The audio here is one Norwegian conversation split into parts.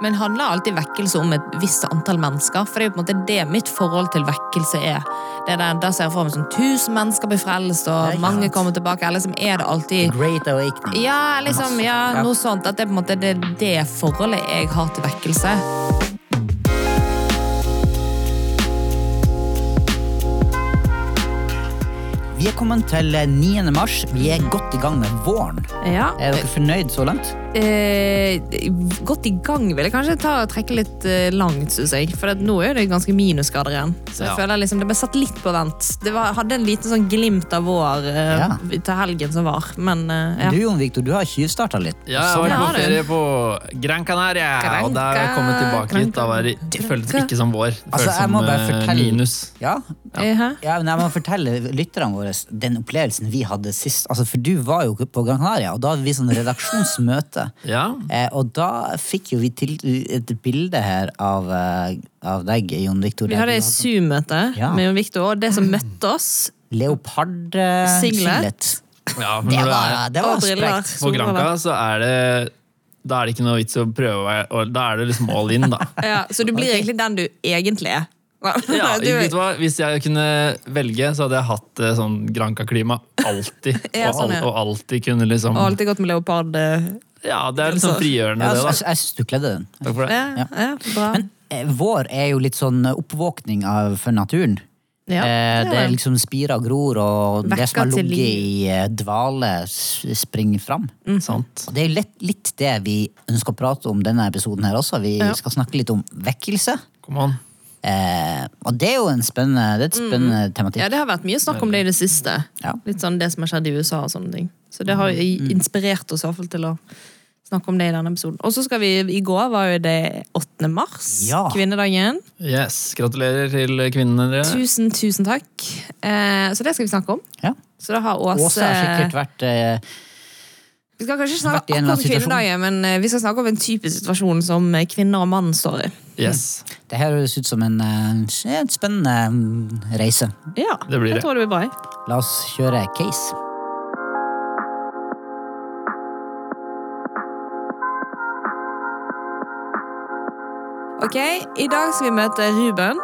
Men handler alltid vekkelse om et visst antall mennesker? For det er jo på en måte det mitt forhold til vekkelse er. Det er der, der ser jeg for meg sånn tusen mennesker blir frelst, og mange sant. kommer tilbake. Eller liksom er det alltid Great awakening. Ja, liksom, ja, noe sånt. At det er på en måte det, det forholdet jeg har til vekkelse. Vi er kommet til eh, 9. mars. Vi er godt i gang med våren. Ja. Er dere fornøyd så langt? Eh, godt i gang vil jeg kanskje ta og trekke litt eh, langt, syns jeg. For det, nå er det ganske minusgrader igjen. Så jeg Ja. føler liksom det ble satt litt på vent. Det var, hadde en liten sånn glimt av vår eh, Ja. til helgen som var, men eh, ja. Du Jon Viktor, du har tjuvstarta litt. Ja, jeg har vært på ferie på Gran Canaria, Granca, og der har jeg kommet tilbake hit. Da var det, det føltes ikke som vår. Det Altså, føltes jeg som eh, fortelle- minus. Ja, Eh, ja men jeg må fortelle lytterne våre den opplevelsen vi hadde sist. Altså, for du var jo på Gran Canaria, og da hadde vi sånn redaksjonsmøte. Ja, Eh, og da fikk jo vi til et bilde her av, eh, av deg, Jon Victor. Vi hadde et Zoom-møte Ja. med Jon Victor, og det som møtte oss Leopard-singlet. ja Det var, det var sprekt. på Granca, så er det da er det ikke noe vits å prøve, og da er det liksom all in, da. Ja, så du blir egentlig den du egentlig er. Ja, du, vet du hva? Hvis jeg kunne velge, så hadde jeg hatt eh, sånn Granca-klima alltid. Ja, og, sånn, ja. al- og alltid kunne liksom Og alltid gått med leopard. Ja, det er litt sånn frigjørende, Ja, det, da. jeg syns du kledde den. Takk for det. Ja, ja, bra. Men eh, vår er jo litt sånn oppvåkning av, for naturen. Ja, eh, det det er liksom spirer og gror, og det som har Vekker til ligget i eh, dvale, s- springer fram. Sant. Og det er jo litt, litt det vi ønsker å prate om denne episoden her også. Vi Ja. skal snakke litt om vekkelse. Kom an. Eh, og det er jo en spennende, det er et spennende tematikk. Ja, det har vært mye snakk om det i det siste. Ja. Litt sånn det som har skjedd i USA og sånne ting. Så det har jo inspirert oss i hvert fall til å snakke om det i denne episoden. Og så skal vi, i går var jo det 8. mars, Ja. kvinnedagen. Yes, Gratulerer til kvinnene dere. Tusen, tusen takk. Eh, så det skal vi snakke om. Ja. Så da har Åse Åse har sikkert vært eh, Vi skal kanskje snakke akkurat om kvinnedagen, men eh, vi skal snakke om en typisk situasjon som eh, kvinner og mann står i. Yes, Det her høres ut som en, eh, en spennende mm, reise. Ja, Det blir jeg det. tror det blir bra. La oss kjøre case. Ok, I dag skal vi møte Ruben.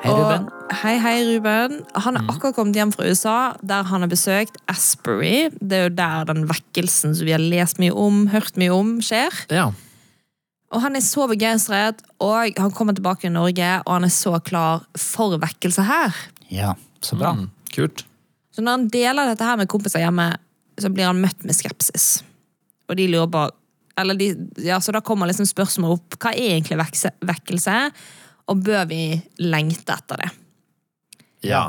Hei, Ruben. Og, hei, hei, Ruben. Han er akkurat kommet hjem fra USA, der han har besøkt Asbury. Det er jo der den vekkelsen som vi har lest mye om, hørt mye om, skjer. Ja. Og han er så begeistret, og han kommer tilbake til Norge, og han er så klar for vekkelse her. Ja, så bra. Mm, kult. Så når han deler dette her med kompiser hjemme, så blir han møtt med skepsis. Og de lurer på eller de, ja, Så da kommer liksom spørsmålet opp hva er egentlig vekse, vekkelse, og bør vi lengte etter det? Ja.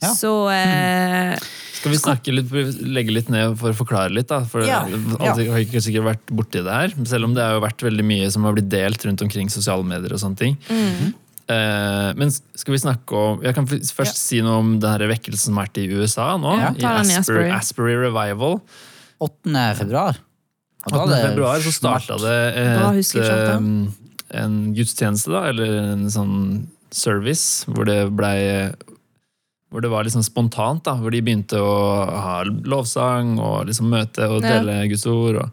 Ja. Så eh, Skal vi snakke litt, legge litt ned for å forklare litt? da? For Ja, Alle har ikke sikkert vært borti det her, selv om det har vært veldig mye som har blitt delt rundt omkring sosiale medier. og sånne ting. Eh, men skal vi snakke om Jeg kan først si noe om det her vekkelsen som har vært i USA nå. Ja. I i Asbury, Asbury. Asbury Revival. 8. februar. Og 18. er februar så starta det et, eh, en gudstjeneste, da, eller en sånn service, hvor det blei hvor det var liksom spontant, da, hvor de begynte å ha lovsang og liksom møte og Ja. dele Guds ord. Og,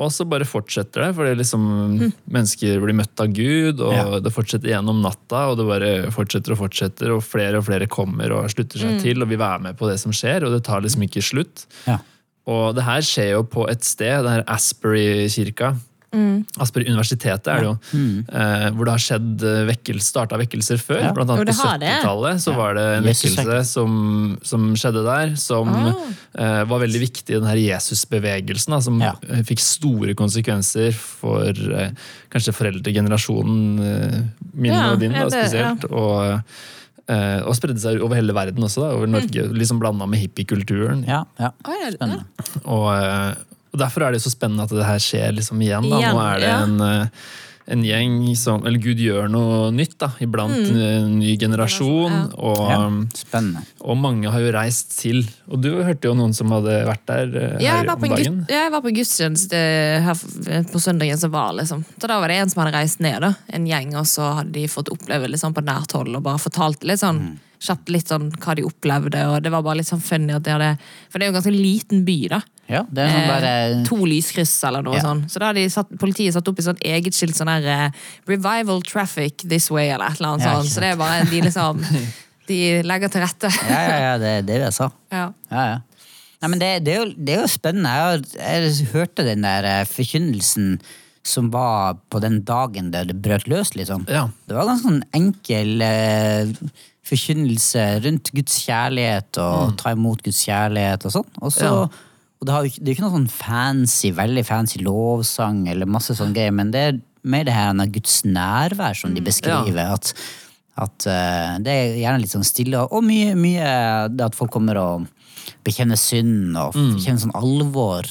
og så bare fortsetter det, fordi liksom mennesker blir møtt av Gud, og Ja. det fortsetter gjennom natta, og det bare fortsetter og fortsetter, og flere og flere kommer og slutter seg til og vil være med på det som skjer, og det tar liksom ikke slutt. Ja. Og det her skjer jo på et sted, det her Asbury-kirka. Asbury universitetet er det jo. Eh, hvor det har skjedd eh, vekkelse, starta vekkelser før. Ja. Blant annet på 70-tallet så var det en Jesus vekkelse som, som skjedde der, som Ah. eh, var veldig viktig i den her Jesus-bevegelsen. da, Som Ja. fikk store konsekvenser for eh, kanskje foreldregenerasjonen eh, min Ja, og din ja, da, det- spesielt. Og, eh, og spredde seg over hele verden også, da, over Norge. Liksom blanda med hippiekulturen. Ja, ja. Spennende. Og, eh, og derfor er det så spennende at det her skjer liksom igjen. Da. Igjen, Nå er det ja. en, eh, en gjeng som Eller Gud gjør noe nytt da, iblant en ny generasjon. Mm. Og, Ja, spennende. og mange har jo reist til. Og du hørte jo noen som hadde vært der eh, Ja, her jeg var om på en, dagen. gud, ja, jeg var på gudstjeneste her på søndagen som var. liksom. Så Da var det en som hadde reist ned, da, en gjeng, og så hadde de fått oppleve litt sånn på nært hold og bare fortalt litt sånn kjapt litt sånn hva de opplevde, og det var bare litt sånn funny at de hadde For det er jo en ganske liten by, da. Ja, det er sånn Eh, bare to lyskryss eller noe Ja. sånn. Så da har de satt, politiet satt opp i sånn eget skilt sånn der eh, 'Revival traffic this way' eller et eller annet Ja, sånt. Så det er bare de liksom De legger til rette. Ja, ja, ja, det er det jeg sa. Ja. Ja, ja. Nei, men det, det, er jo, det er jo spennende. Jeg, jeg hørte den der eh, forkynnelsen som var på den dagen der det brøt løs, liksom. Ja. Det var ganske sånn enkel eh, forkynnelse rundt Guds kjærlighet og ta imot Guds kjærlighet og sånn. Og så Ja. og det, har, det er jo ikke noe sånn fancy, veldig fancy lovsang eller masse sånn greier, men det er mer det her av Guds nærvær som de beskriver. At, at eh, det er gjerne litt sånn stille, og- mye, mye det at folk kommer og bekjenner synd og kjenne sånn alvor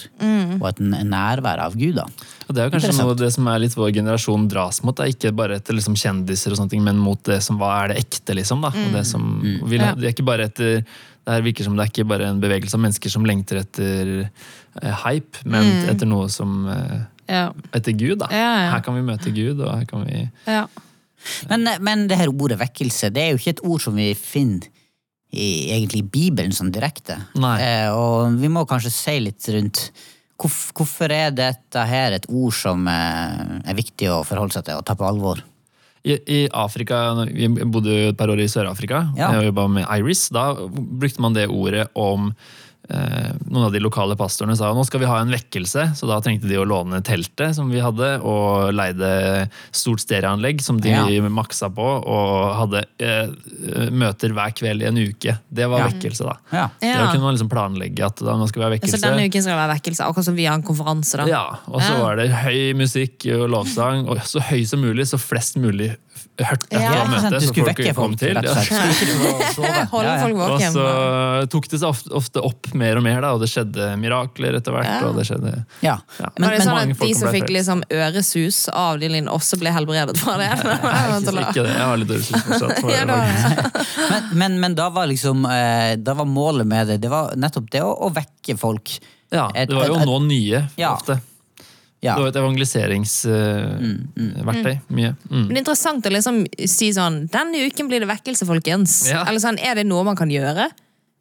og et nærvær av Gud. da. Og det er jo kanskje noe noe det som er litt vår generasjon dras mot. Det er ikke bare etter liksom kjendiser, og sånne ting, men mot det som hva er det ekte. liksom. da. Og det som vil, det er ikke bare etter, det her virker som det er ikke bare en bevegelse av mennesker som lengter etter eh, hype, men etter noe som eh, Ja. Etter Gud, da. Ja, ja. Her kan vi møte Gud, og her kan vi ja. Men, men det her ordet vekkelse, det er jo ikke et ord som vi finner i egentlig Bibelen sånn direkte. Eh, og vi må kanskje si litt rundt hvorf, hvorfor er dette her et ord som eh, er viktig å forholde seg til og ta på alvor? I, I Afrika, Vi bodde jo et par år i Sør-Afrika Ja. og jobba med Iris. Da brukte man det ordet om Noen av de lokale pastorene sa nå skal vi ha en vekkelse, så da trengte de å låne teltet som vi hadde, og leide stort stereoanlegg som de Ja. maksa på, og hadde eh, møter hver kveld i en uke. Det var Ja. vekkelse, da. Ja. Da kunne man liksom planlegge at da, nå skal vi ha Så denne uken skal det være vekkelse, akkurat som vi har en konferanse. da. Ja, og så Ja. var det høy musikk og lovsang, og så høy som mulig, så flest mulig hørte etter Ja, møtet. du så folk vekke kom folk, til. Ja. Holde folk våkne. Og så tok det seg ofte, ofte opp mer og mer, da, og det skjedde mirakler etter hvert. Ja. og det skjedde... Ja. Ja. Men, var det sånn at de som fikk liksom øresus av de lignende, også ble helbredet fra det? Nei, Ikke det, jeg har litt øresus fortsatt. for Ja, men, men, men da var liksom eh, Da var målet med det Det var nettopp det å, å vekke folk. ja, det var jo nå nye, Ja. ofte. Ja. Det var et evangeliseringsverktøy. Mye. Mm. Men det er interessant å liksom si sånn Denne uken blir det vekkelse, folkens. Ja. Eller sånn, Er det noe man kan gjøre?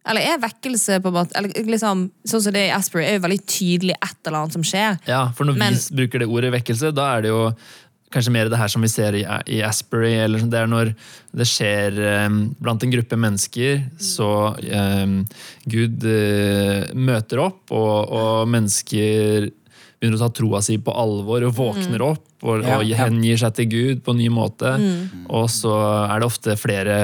Eller er vekkelse på måte eller liksom, Sånn som det er i Asbury, er jo veldig tydelig et eller annet som skjer. Ja, for når Men- vi bruker det ordet vekkelse, da er det jo kanskje mer det her som vi ser i, i Asbury. Eller sånn, det er når det skjer um, blant en gruppe mennesker, så um, Gud uh, møter opp, og, og mennesker begynner å ta troa si på alvor og våkner opp og, Ja, og ja. hengir seg til Gud på en ny måte. Og så er det ofte flere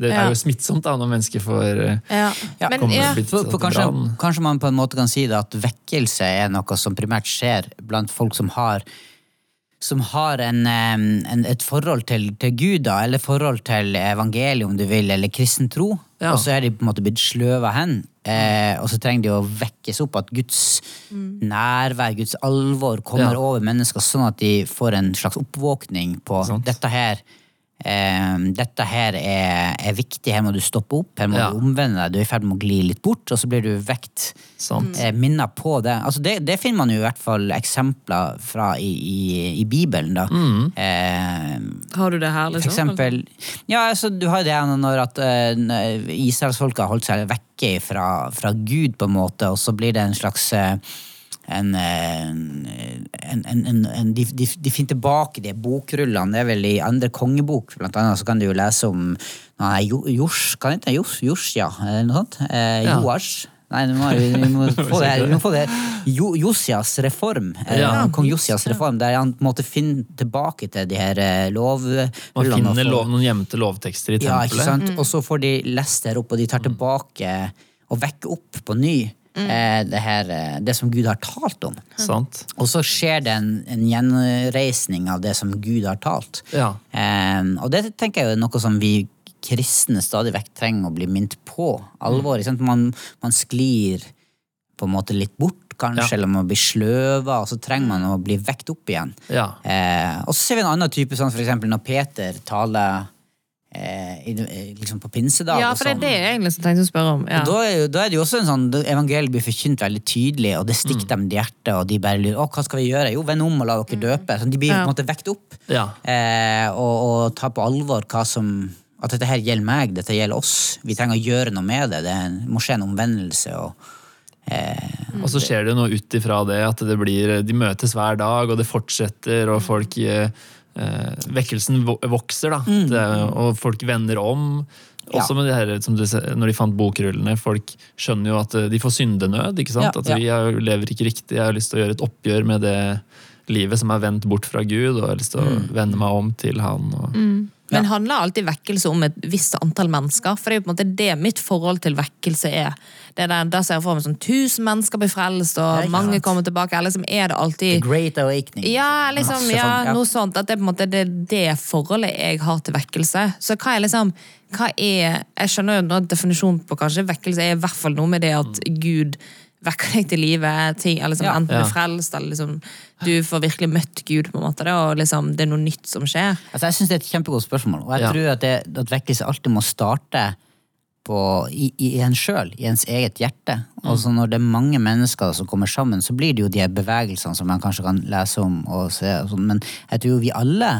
Det Ja. er jo smittsomt da, når mennesker får eh, Ja. Men, ja. For, for i kanskje, kanskje man på en måte kan si det at vekkelse er noe som primært skjer blant folk som har som har en, en, et forhold til, til Gud, da, eller forhold til evangeliet, om du vil, eller kristen tro. Ja. Og så er de på en måte blitt sløva hen. Eh, og så trenger de å vekkes opp, at Guds nærvær, Guds alvor, kommer Ja. over mennesker, sånn at de får en slags oppvåkning på Sant. dette her. Eh, dette her er, er viktig, her må du stoppe opp, her må Ja. du omvende deg, du er i ferd med å gli litt bort, og så blir du vekt Sant. eh, minner på det. Altså det. Det finner man jo i hvert fall eksempler fra i, i, i Bibelen. da. Eh, Har du det her, for liksom? eksempel Ja, altså, du har jo det når at uh, Israelsfolket har holdt seg vekke fra, fra Gud, på en måte, og så blir det en slags eh, en, eh, en, en, en, de, de, de finner tilbake de bokrullene. Det er vel i andre kongebok, blant annet, så kan du jo lese om nei, Jors, kan det hete Jors, Josja, eller noe sånt? Eh, Ja. Nei, vi må, vi må få det her. Vi må få det. Jo, Josias reform. eh, Ja. Kong Josias reform, der han på en måte finner tilbake til de her lovrullene. lov... Man finner lov, noen gjemte lovtekster i ja, ikke tempelet. Mm. Og så får de lest det her opp, og de tar tilbake og vekker opp på ny eh, det, her, eh, det som Gud har talt om. Sant? Og så skjer det en, en gjenreisning av det som Gud har talt. Ja. Eh, og det tenker jeg er noe som vi kristne stadig vekk trenger å bli minnet på. Alvor. Mm. sant? Man, man sklir på en måte litt bort, kanskje, Ja. eller man blir sløva, og så trenger man å bli vekt opp igjen. Ja. Eh, og så ser vi en annen type, sånn for eksempel når Peter taler eh, i, liksom på pinsedag. Ja, for det er sånn. det jeg egentlig tenkte å spørre om. Ja. Da er, jo, da er det jo også en sånn, Evangeliet blir forkynt veldig tydelig, og det stikker Mm. dem i hjertet. Og de bare lurer, å, hva skal vi gjøre? Jo, vend om og la dere døpe. Sånn, de blir Ja. på en måte vekt opp Ja. eh, og, og tar på alvor hva som at dette her gjelder meg, dette gjelder oss. Vi trenger å gjøre noe med det. Det må skje en omvendelse. og Og så skjer det noe ut ifra det, at det blir, de møtes hver dag, og det fortsetter, og folk eh, eh, Vekkelsen vokser, da. Det, og folk vender om. Også Ja. med det her, som du, når de fant bokrullene. Folk skjønner jo at eh, de får syndenød. ikke sant? Ja, At vi ja. lever ikke riktig. Jeg har lyst til å gjøre et oppgjør med det livet som er vendt bort fra Gud, og jeg har lyst til å vende meg om til Han. Og, Men handler alltid vekkelse om et visst antall mennesker? For det er jo på en måte det mitt forhold til vekkelse er. Det er der, Da ser jeg for meg sånn tusen mennesker blir frelst, og mange sant. kommer tilbake. Eller liksom er det The alltid Great Awakening. ja, liksom, ja, ja. noe sånt. At det er på en måte det, det forholdet jeg har til vekkelse. Så hva er liksom hva er, Jeg skjønner jo nå definisjonen på kanskje vekkelse er i hvert fall noe med det at Gud vekker deg til live. Ting, liksom, Ja. enten du er frelst, eller liksom, du får virkelig møtt Gud, på en måte. Og liksom, det er noe nytt som skjer. Altså, jeg syns det er et kjempegodt spørsmål, og jeg Ja. tror at, det, at vekkelse alltid må starte på, i, i en sjøl, i ens eget hjerte. Og så når det er mange mennesker som kommer sammen, så blir det jo de bevegelsene som man kanskje kan lese om og se. Og sånn. Men jeg tror jo vi alle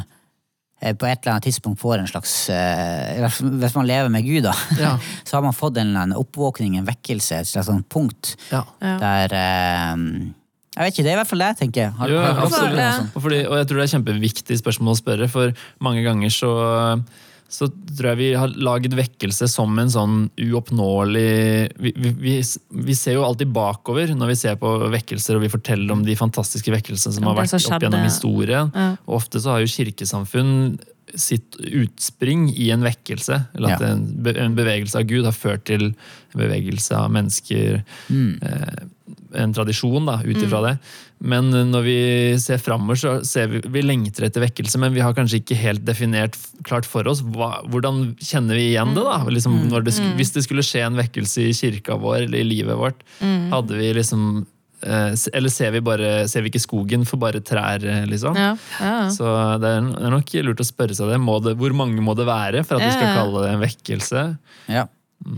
eh, på et eller annet tidspunkt får en slags eh, Hvis man lever med Gud, da, Ja. så har man fått en eller annen oppvåkning, en vekkelse, et slags sånn punkt ja. Der eh, Jeg vet ikke, det er i hvert fall det jeg tenker. Har, Jo, har, absolutt. Og, fordi, og jeg tror det er kjempeviktig spørsmål å spørre, for mange ganger så, så tror jeg vi har laget vekkelse som en sånn uoppnåelig vi, vi, vi, ser jo alltid bakover når vi ser på vekkelser, og vi forteller om de fantastiske vekkelsene som Ja, har som vært opp gjennom historien. Ja. Og ofte så har jo kirkesamfunn sitt utspring i en vekkelse. Eller at Ja. en, bevegelse av Gud har ført til en bevegelse av mennesker. Mm. Eh, en tradisjon da, ut ifra det. Men når vi ser framover, så ser vi vi lengter etter vekkelse, men vi har kanskje ikke helt definert klart for oss hva, hvordan kjenner vi igjen det. da? Liksom, når det Hvis det skulle skje en vekkelse i kirka vår eller i livet vårt, hadde vi liksom eh, Eller ser vi, bare, ser vi ikke skogen for bare trær, eh, liksom? Ja, ja. Så det er, er nok lurt å spørre seg det. Må det. Hvor mange må det være for at vi skal kalle det en vekkelse? Ja.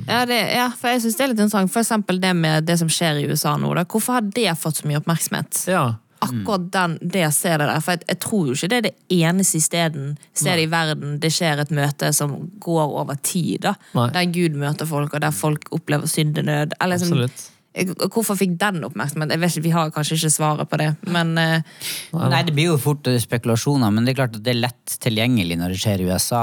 Ja, det, ja, for jeg synes det er litt interessant. For eksempel det med det som skjer i USA nå. Da. Hvorfor har det fått så mye oppmerksomhet? Ja. Akkurat den, det stedet der. For jeg, jeg tror jo ikke det er det eneste stedet, stedet i verden det skjer et møte som går over tid. da. Nei. Der Gud møter folk, og der folk opplever syndenød. Eller liksom, Absolutt. Hvorfor fikk den oppmerksomhet? Jeg vet ikke, Vi har kanskje ikke svaret på det, men Uh... Nei, det blir jo fort eh, spekulasjoner, men det er klart at det er lett tilgjengelig når det skjer i USA.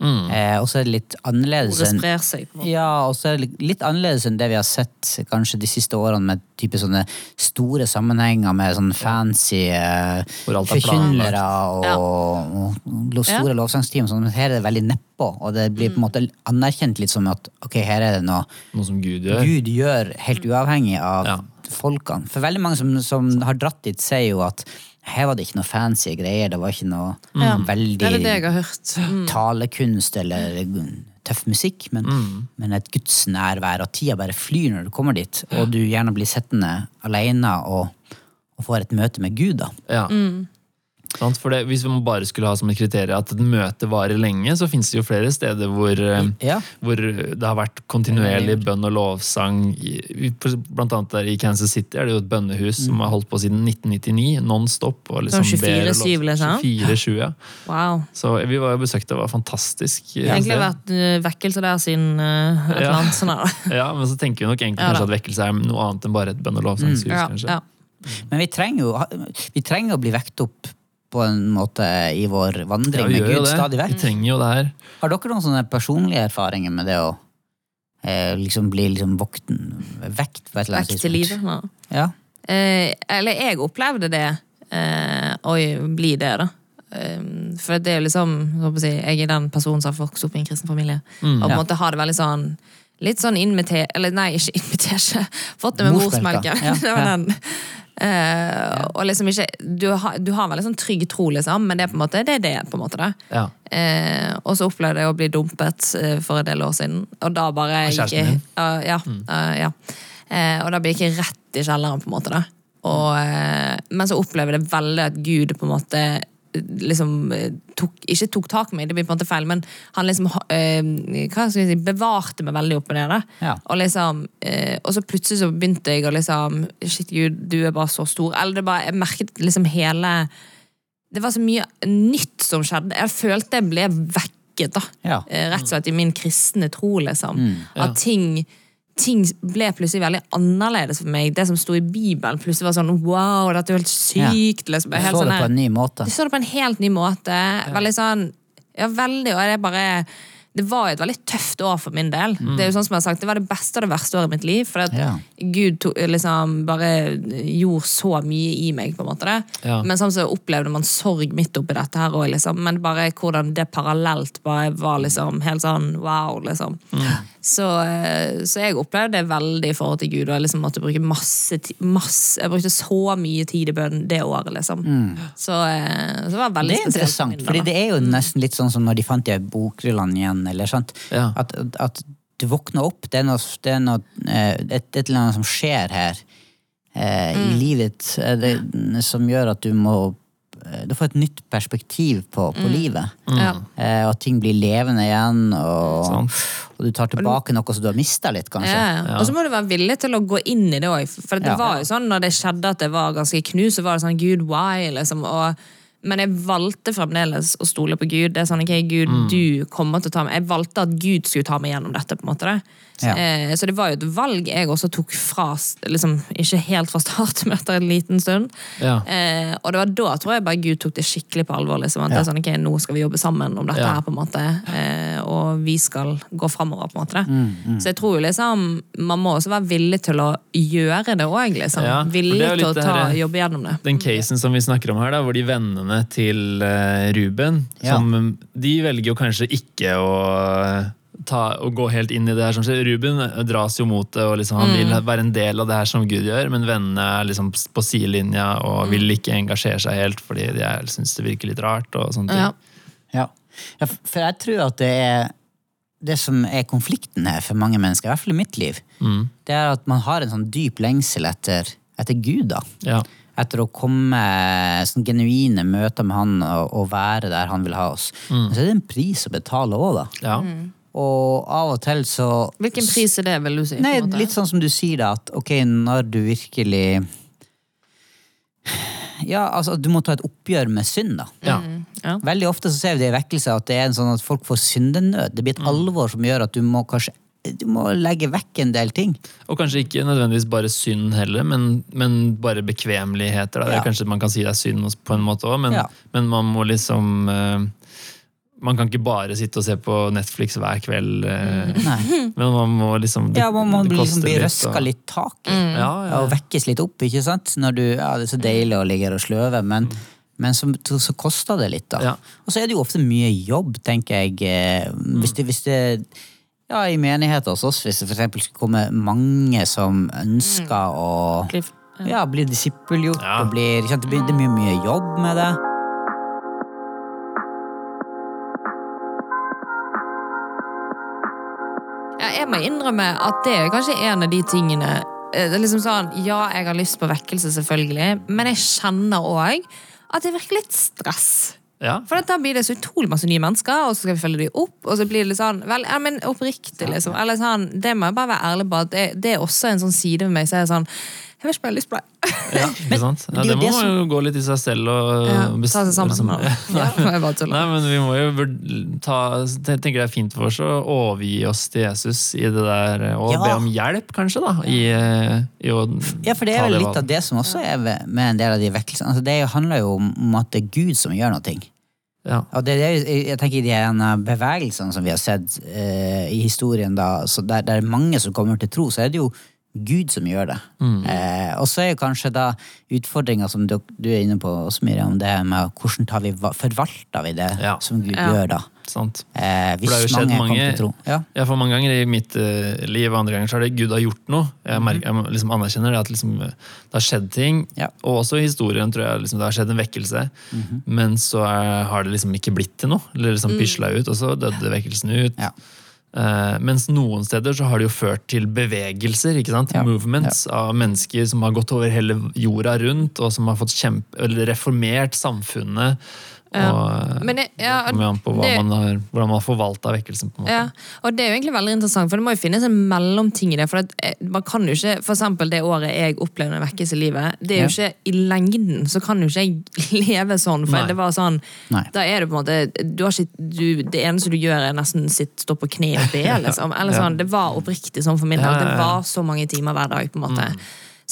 Eh, og så er det litt annerledes ordet enn sprer seg. på en måte. ja, og så er det litt annerledes enn det vi har sett kanskje de siste årene med type sånne store sammenhenger med sånn fancy eh, er forkynnere og, Ja. og, og, store lovsangsteam. Sånn, her er det veldig nedpå, og det blir på en måte anerkjent litt som at ok, her er det noe Noe som Gud gjør. Gud gjør helt uavhengig av Ja. folkene. For veldig mange som, som har dratt dit, sier jo at her var det ikke noe fancy greier. Det var ikke noe mm. veldig Det det jeg har hørt. Mm. talekunst eller tøff musikk, men, men et gudsnærvær, og tida bare flyr når du kommer dit, og du gjerne blir sittende alene og, og får et møte med Gud, da. Ja. Sant? For det, hvis vi bare skulle ha som et kriterium at et møte varer lenge, så finnes det jo flere steder hvor, eh, Ja. hvor det har vært kontinuerlig bønn og lovsang. Blant annet der i Kansas City er det jo et bønnehus som har holdt på siden 1999, non stop. Og liksom Sånn ber og 24/7, liksom? 24/7, ja. Wow. Så vi var jo besøkt, det var fantastisk. Det har egentlig vært eh, vekkelse der siden uh, et Ja. eller annet sånt. Ja, men så tenker vi nok egentlig Ja, kanskje at vekkelse er noe annet enn bare et bønn- og lovsangshus. Ja, ja. Men vi trenger jo vi trenger å bli vekt opp på en måte i vår Ja, vandring vi med Gud det. vekk. Vi trenger jo det her. Har dere noen sånne personlige erfaringer med det å eh, liksom bli liksom vokten, vekt på et eller annet vekt til livet. Ja. Ja. Eh, eller jeg opplevde det. Eh, oi, bli det, da. Eh, for det er jo liksom jeg Jeg er den personen som har vokst opp i en kristen familie. og på en Ja. måte har det veldig sånn Litt sånn inviter... Eller nei, ikke invitert. Fått det med Morsmelka. morsmelken. Ja, det var ja. den. Eh, Og liksom ikke du har, du har veldig sånn trygg tro, liksom, men det er på en måte det. Er det på en måte da. Ja. Uh, og så opplevde jeg å bli dumpet uh, for en del år siden. Og da bare gikk kjæresten din? Ja. ja, eh, ja. Og da gikk jeg rett i kjelleren, på en måte. da og, Men så opplever jeg det veldig at Gud på en måte liksom eh, tok, Ikke tok tak i meg, det blir på en måte feil, men han liksom eh, hva skal jeg si, bevarte meg veldig oppe nede. Ja. Og liksom eh, Og så plutselig så begynte jeg å liksom Shit, Gud, du er bare så stor. Eller det bare, jeg merket liksom hele Det var så mye nytt som skjedde. Jeg følte jeg ble vekket, da. Ja. Rett og slett i min kristne tro, liksom. Ja. At ting ting ble plutselig veldig annerledes for meg. Det som sto i Bibelen, plutselig var sånn wow, dette er helt sykt. Liksom. Du Helt så sånn det på en ny måte. du så det på en helt ny måte. Veldig sånn Ja, veldig, og det er bare det var et veldig tøft år for min del. Det er jo sånn som jeg har sagt, det var det beste og det verste året i mitt liv. For at Ja. Gud to, liksom bare gjorde så mye i meg. på en måte det. Ja. Men samtidig opplevde man sorg midt oppi dette her òg. Liksom. Men bare hvordan det parallelt bare var liksom helt sånn wow, liksom. Så, eh, så jeg opplevde det veldig i forhold til Gud. Og jeg liksom måtte bruke masse, masse Jeg brukte så mye tid i bønn det året, liksom. Så, eh, så det var veldig spesielt. Det er interessant, for det er jo nesten litt sånn som når de fant de bokrullene igjen. Eller sant? Ja. At, at du våkner opp, det er noe, det er noe eh, et, et eller annet som skjer her eh, i livet eh, det, som gjør at du må eh, Du får et nytt perspektiv på, på livet. Ja. Eh, og at ting blir levende igjen, og, og du tar tilbake noe som du har mista litt, kanskje. Ja, ja. Og så må du være villig til å gå inn i det òg. For det Ja. var jo sånn når det skjedde at det var ganske knust, så var det sånn Gud, why? liksom. Og, men jeg valgte fremdeles å stole på Gud. Det er sånn, ok, Gud, Mm. du kommer til å ta meg Jeg valgte at Gud skulle ta meg gjennom dette. på en måte det. Ja. Eh, så det var jo et valg jeg også tok fra liksom, Ikke helt fra start, men etter en liten stund. Ja. Eh, og det var da tror jeg bare Gud tok det skikkelig på alvor. Liksom, at det er sånn, ok, Nå skal vi jobbe sammen om dette Ja. her, på en måte eh, og vi skal gå framover. på en måte. Mm, Så jeg tror jo liksom man må også være villig til å gjøre det òg. Liksom. Ja, villig til å ta, her- jobbe gjennom det. Den casen som vi snakker om her, da, hvor de vennene til Ruben Ja. som, De velger jo kanskje ikke å, ta, å gå helt inn i det her som skjer. Ruben dras jo mot det, og liksom, han Mm. vil være en del av det her som Gud gjør, men vennene er liksom på sidelinja og Mm. vil ikke engasjere seg helt fordi de syns det virker litt rart. og sånne ting. Ja. Ja. ja, for jeg tror at det er det som er konflikten her for mange mennesker, i hvert fall i mitt liv, Mm. det er at man har en sånn dyp lengsel etter, etter Gud. da. Ja. Etter å komme sånn genuine møter med han og, og være der han vil ha oss. Men så er det en pris å betale òg, da. Ja. Og av og til så Hvilken pris er det, vil du si? Nei, litt sånn som du sier, da, at ok, når du virkelig Ja, altså, du må ta et oppgjør med synd, da. Ja. Ja. Veldig ofte så ser vi det i vekkelse at det er en sånn at folk får syndenød. Det blir et alvor som gjør at du må kanskje du må legge vekk en del ting. Og kanskje ikke nødvendigvis bare synd heller, men, men bare bekvemmeligheter. Er Ja. Kanskje man kan si det er synd på en måte òg, men, Ja. men man må liksom eh, Man kan ikke bare sitte og se på Netflix hver kveld, Mm, men man må liksom det- Ja, man må bli, liksom, bli røska litt tak i. Ja, ja. Og vekkes litt opp, ikke sant? Når du, ja, det er så deilig å ligge her og sløve, men, men så, så koster det litt, da. Ja. Og så er det jo ofte mye jobb, tenker jeg. eh, Hvis det, hvis det ja, I menigheter hos oss, hvis det eksempel skulle komme mange som ønsker å ja, bli disippelgjort, Ja. og blir, ikke sant? det blir det blir mye jobb med det. Jeg må innrømme at det er kanskje en av de tingene eh, det er liksom sånn, Ja, jeg har lyst på vekkelse, selvfølgelig, men jeg kjenner òg at det virker litt stress. Ja. For da blir det så utrolig masse nye mennesker, og så skal vi følge dem opp. Og så blir det litt sånn Vel, ja, men oppriktig, liksom. Eller sånn, det må jeg bare være ærlig på, at det, det er også en sånn side ved meg som er sånn Jeg vil spille om jeg har lyst på det. Ja, ikke sant? Ja, det må man jo gå litt i seg selv og Ja, ta seg sammen. liksom- Ja, jeg bare. Nei, men vi må jo ta tenker det er fint for oss å overgi oss til Jesus i det der, og Ja. be om hjelp, kanskje, da. I, i å Ja, for det er jo litt av det som også er med en del av de vekkelsene. Altså, det er handler jo om at det er Gud som gjør noe. Ja. Og det er, jeg tenker de bevegelsene som vi har sett eh, i historien, da, så der, er mange som kommer til tro, så er det jo Gud som gjør det. Mm. Eh, og så er jo kanskje da utfordringa som du, du er inne på også, Miriam, det med hvordan tar vi, forvalter vi det Ja. som Gud Ja. gjør, da. Sant. Eh, For det har hvis jo skjedd mange, mange. Ja. Ja, for mange ganger i mitt uh, liv og andre ganger så har det Gud har gjort noe. Jeg, merker, jeg liksom anerkjenner det at liksom, eh, det har skjedd ting. Ja. Og også i historien tror jeg liksom, det har skjedd en vekkelse. Mhm. Men så er, har det liksom ikke blitt til noe. Eller liksom pisla ut, og så døde vekkelsen ut. Ja. Eh, mens noen steder så har det jo ført til bevegelser, ikke sant? Ja. movements av mennesker som har gått over hele jorda rundt, og som har fått kjempe, eller reformert samfunnet. Og, Men det, ja, Det kommer an på hva det- man har, hvordan man har forvalta vekkelsen. på en måte. Ja, og det er jo egentlig veldig interessant, for det må jo finnes en mellomting i det. For at, eh, man kan jo ikke, for eksempel det året jeg opplevde en vekkelse i livet, det er jo ikke i lengden så kan jo ikke jeg leve sånn. For Nei. det var sånn, Nei. da er det på en måte, du har ikke, du, det eneste du gjør er nesten sitt, stå på kne og be, liksom. Eller Ja. sånn, det var oppriktig sånn for min del, Ja, det ja, ja. var så mange timer hver dag på en måte. Så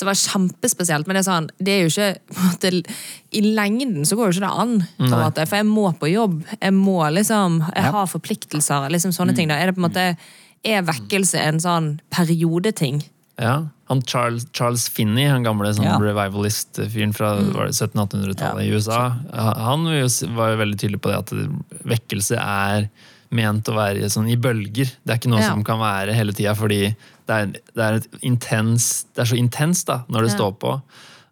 det var kjempespesielt, men det er sånn, det er jo ikke, måte, i lengden så går jo ikke det an, på en måte, for jeg må på jobb, jeg må liksom, jeg har forpliktelser, liksom sånne ting. Da er det på en måte, er vekkelse en sånn periodeting? Ja, han Charles, Charles Finney, han gamle sånn Ja. revivalist-fyren fra Mm. var 1700-1800-tallet i USA, han var jo veldig tydelig på det at vekkelse er ment å være sånn i bølger. Det er ikke noe Ja. som kan være hele tida, fordi det er, det, er et intens, det er så intenst da, når det Ja. står på,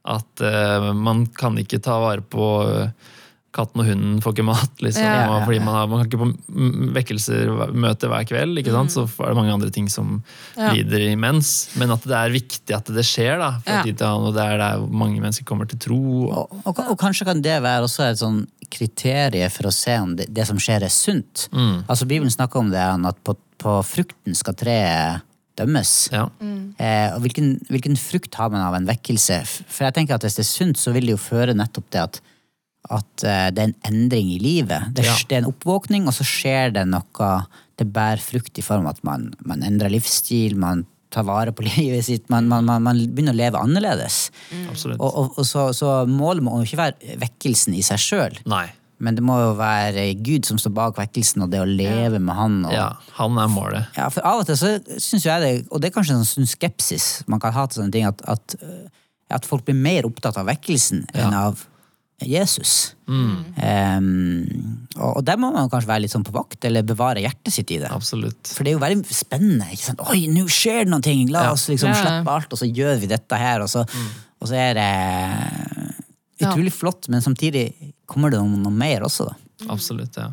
at uh, man kan ikke ta vare på eh, katten og hunden får ikke mat, liksom. Ja. ja, fordi man, har, man kan ikke på mm, vekkelser møte hver kveld, ikke sant? så er det mange andre ting som Mm. Ja. lider imens. Men at det er viktig at det skjer, da. For Ja. tid til annen, og det er der mange mennesker kommer til tro. Og, og, og kanskje kan det være også et sånn kriterium for å se om det, det som skjer, er sunt. Mm. Altså Bibelen snakker om det, at på, på frukten skal treet dømmes. ja. Eh, og hvilken, hvilken frukt har man av en vekkelse? For jeg tenker at Hvis det er sunt, så vil det jo føre nettopp til at, at eh, det er en endring i livet. Det, Ja. det er en oppvåkning, og så skjer det noe Det bærer frukt i form av at man, man endrer livsstil, man tar vare på livet sitt, man, man, man, begynner å leve annerledes. Mm. Og, og, og så, så målet må ikke være vekkelsen i seg sjøl. Men det må jo være Gud som står bak vekkelsen, og det å leve med Han. Og, Ja, han er målet. ja, for av og til så syns jeg det, og det er kanskje en sånn skepsis man kan ha til sånne ting, at, at, øh, at folk blir mer opptatt av vekkelsen enn av Jesus. Ehm, og, og der må man kanskje være litt sånn på vakt, eller bevare hjertet sitt i det. Absolutt. For det er jo veldig spennende. ikke sant? Oi, nå skjer det noe! ting, La oss liksom Ja. slippe alt, og så gjør vi dette her. Og så, og så er det utrolig flott, men samtidig kommer det noe, noe mer også, da. Absolutt, ja.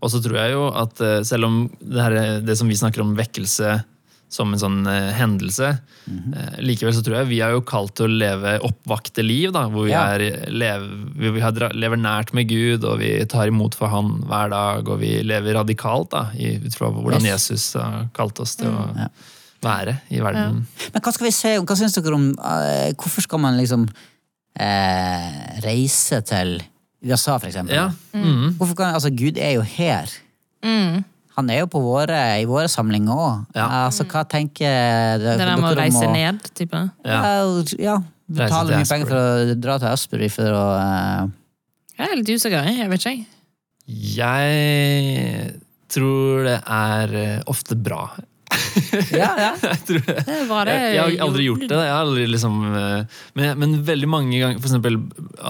Og så tror jeg jo at eh, selv om det, her, det som vi snakker om vekkelse som en sånn eh, hendelse, eh, likevel så tror jeg vi er jo kalt til å leve oppvakte liv, da, hvor vi, Ja. er, lev, vi, har lever nært med Gud, og vi tar imot for Han hver dag, og vi lever radikalt da, i, ut fra hvordan Yes. Jesus har kalt oss til å Ja. være i verden. Men hva skal vi se, hva syns dere om uh, Hvorfor skal man liksom eh, reise til USA, for eksempel? Ja. Mm. Hvorfor kan, altså, Gud er jo her. Han er jo på våre, i våre samlinger òg. Ja. Altså, hva tenker dere, Det der med å reise må, ned, type. Ja. Ja, ja betale mye penger for å dra til Asbury for å uh... Jeg er litt usikker, jeg vet ikke. jeg. Jeg tror det er eh, ofte bra. Ja, ja. Jeg tror det. Det det. Jeg, jeg har aldri gjort det. Jeg har aldri liksom, eh, men, men veldig mange ganger For eksempel,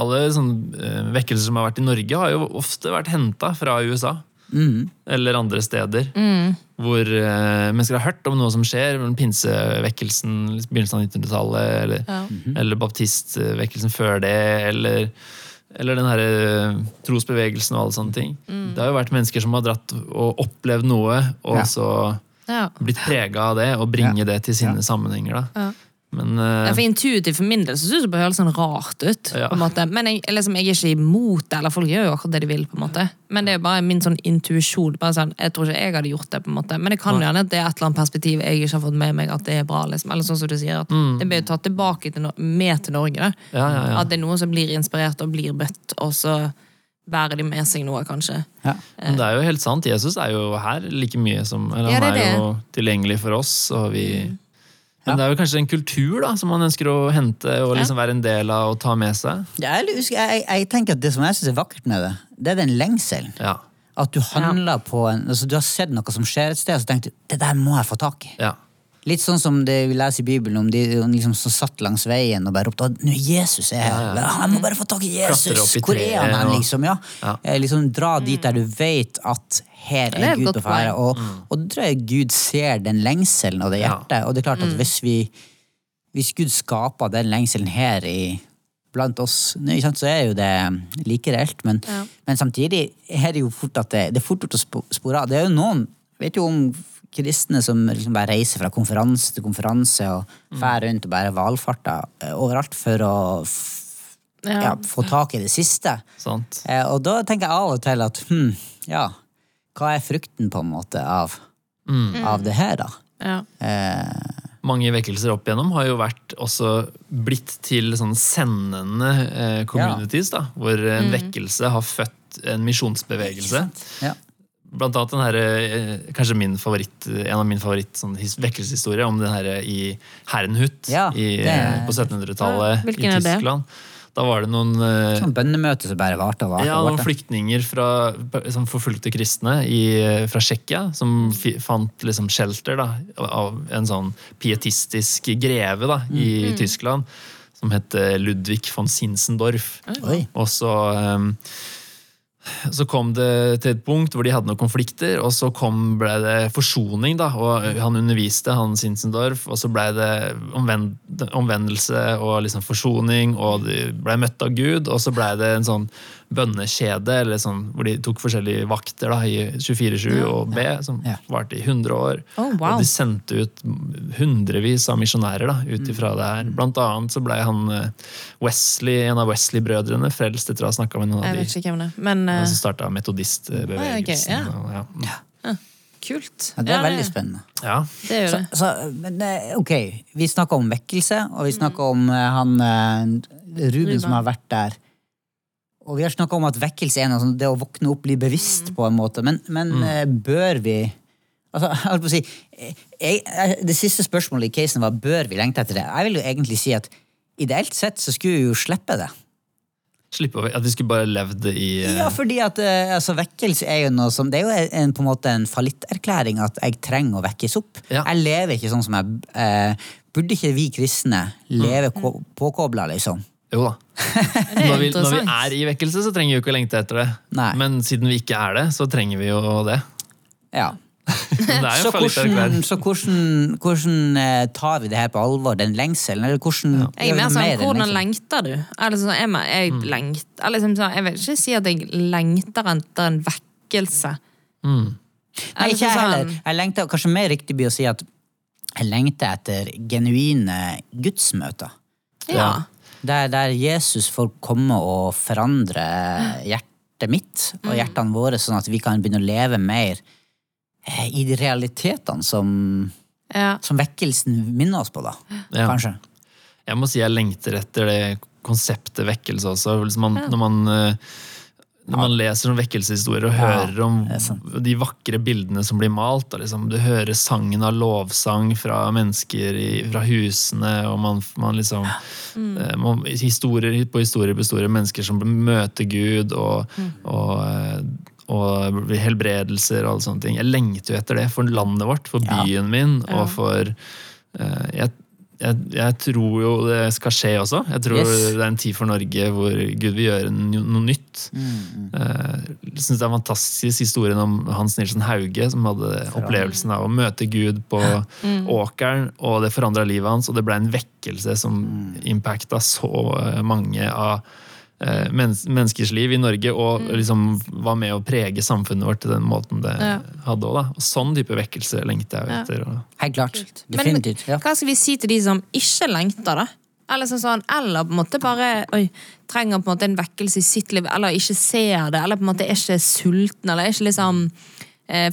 alle sånne eh, vekkelser som har vært i Norge, har jo ofte vært henta fra USA. Mm. Eller andre steder. Mm. Hvor uh, mennesker har hørt om noe som skjer. Pinsevekkelsen, begynnelsen av 1900-tallet. Eller, Ja. eller baptistvekkelsen før det. Eller, eller den her eh, trosbevegelsen og alle sånne ting. Mm. Det har jo vært mennesker som har dratt og opplevd noe, og Ja. så Ja. blitt prega av det, og bringe det til sine sammenhenger. da. Ja. Men uh, Ja, For Intuitivt for min del så synes det høres sånn rart ut. Ja. Men jeg, liksom, jeg er ikke imot det, eller folk gjør jo akkurat det de vil. på en måte. Men det er bare min sånn intuisjon. Sånn, jeg tror ikke jeg hadde gjort det. på en måte. Men det kan jo hende at det er et eller annet perspektiv jeg ikke har fått med meg at det er bra. liksom. Eller sånn som du sier, at Det blir tatt tilbake til med til Norge. da. ja, ja, ja. At det er noen som blir inspirert og blir bøtt, og så bærer de med seg noe, kanskje. ja. Men det er jo helt sant. Jesus er jo her like mye som eller Ja, Han det er er jo tilgjengelig for oss. Og vi, Men det er jo kanskje en kultur da, som man ønsker å hente og liksom være en del av og ta med seg. Jeg, jeg, jeg tenker at Det som jeg syns er vakkert med det, det er den lengselen. Ja. At du handler på en, altså Du har sett noe som skjer et sted, og så tenker du det der må jeg få tak i. ja. Litt sånn som det vi leser i Bibelen om de liksom, som satt langs veien og bare ropte at nå Jesus er her. Jeg må bare få tak i Jesus! i Hvor er han hen? og- Liksom, ja. Ja. Eh, liksom Dra dit der du vet at her er er Gud å ferde. Og, Mm. og da tror jeg Gud ser den lengselen og det Ja. hjertet. Og det er klart at hvis vi hvis Gud skaper den lengselen her i blant oss, så er jo det like reelt. Men, Ja. men samtidig er det jo fort at det, det er fort gjort å spore av. Det er jo noen vet jo om kristne som liksom bare reiser fra konferanse til konferanse og Mm. drar rundt og bare valfarter eh, overalt for å Ja. ja, få tak i det siste. Sånt. Eh, og da tenker jeg av og til at hm, ja, hva er frukten på en måte av, Mm. av det her, da? Ja. Eh, Mange vekkelser opp igjennom har jo vært også blitt til sånn sendende eh, communities, da, hvor en vekkelse har født en misjonsbevegelse. ja. Blant annet den her, eh, kanskje min favoritt, en av mine favoritt sånn, his- vekkelseshistorier om den her i Herrenhut Ja, i, det er- eh, på 1700-tallet Ja, i? Tyskland. Da var det noen eh, Sånn bønnemøte som bare varte og varte. ja, noen flyktninger fra som forfulgte kristne i, fra Tsjekkia som fant liksom shelter da, av en sånn pietistisk greve da, i Tyskland som het eh, Ludvig von Sinsendorf. Oi. Og så, ehm, så kom det til et punkt hvor de hadde noen konflikter, og så kom, ble det forsoning. da, og Han underviste, han Sinsendorf, og så ble det omvend, omvendelse og liksom forsoning, og de ble møtt av Gud, og så ble det en sånn bønnekjede, eller sånn, hvor de tok forskjellige vakter da, i 24-7 og B, som varte i 100 år. Oh, wow. Og de sendte ut hundrevis av misjonærer da, ut ifra det her. Blant annet så ble han eh, Wesley, en av Wesley-brødrene frelst etter å ha snakka med noen av de som starta metodistbevegelsen. Ah, og ja. kult. Ja, det er veldig spennende. Ja. Det gjør det. Så, så, men eh, ok, vi snakker om vekkelse, og vi snakker om eh, han Ruben, Ruben som har vært der. Og vi har snakka om at vekkelse er noe det å våkne opp, bli bevisst på en måte. Men, men mm. bør vi altså, si, eh, jeg, Det siste spørsmålet i casen var bør vi lengte etter det. Jeg vil jo egentlig si at ideelt sett så skulle vi jo slippe det. Slippe At vi skulle bare levd i uh... Ja, fordi at eh, altså, vekkelse er jo noe som Det er jo en, på en måte en fallitterklæring at jeg trenger å vekkes opp. Ja. Jeg lever ikke sånn som jeg eh, Burde ikke vi kristne leve Mm. påkobla, liksom? Jo da. Når vi, når vi er i vekkelse, så trenger vi jo ikke å lengte etter det. Nei. Men siden vi ikke er det, så trenger vi jo det. Ja. Det Så hvordan, så hvordan, hvordan eh, tar vi det her på alvor, den lengselen? Eller hvordan Jeg er gjør mer noe sånn, den hvordan lengter du? Altså, sånn, jeg, jeg, Mm. lengt, eller liksom sånn, jeg vil ikke si at jeg lengter etter en vekkelse. Mm. Nei, ikke jeg sånn- heller. Jeg lengter, kanskje mer riktig blir å si at jeg lengter etter genuine gudsmøter. Ja. Der, der Jesus får komme og forandre hjertet mitt og hjertene våre, sånn at vi kan begynne å leve mer eh, i de realitetene som, ja. som vekkelsen minner oss på, da. Ja. Kanskje. Jeg må si jeg lengter etter det konseptet vekkelse også. Hvis man, Når man eh, når man leser om vekkelseshistorier og hører om de vakre bildene som blir malt, liksom, du hører sangen av lovsang fra mennesker i, fra husene, og man, man liksom mm. man, Historier på historier på historier, mennesker som møter Gud, og, og, og, og helbredelser og alle sånne ting. Jeg lengter jo etter det for landet vårt, for Ja. byen min, Ja. og for uh, jeg, jeg, jeg tror jo det skal skje også. Jeg tror Yes. det er en tid for Norge hvor Gud vil gjøre noe nytt. Mm. Jeg synes det er en fantastisk historien om Hans Nilsen Hauge, som hadde opplevelsen av å møte Gud på åkeren, og det forandra livet hans, og det ble en vekkelse som impacta så eh, mange av eh, mennes menneskers liv i Norge, og liksom var med å prege samfunnet vårt til den måten det Ja. hadde òg. Og sånn type vekkelse lengter jeg Ja. etter. Og, Helt klart. Men- Definitivt. Ja. Hva skal vi si til de som ikke lengter, da? Eller, sånn, sånn, eller på en måte bare oi, trenger på en måte en vekkelse i sitt liv, eller ikke ser det, eller på en måte er ikke sulten, eller er ikke liksom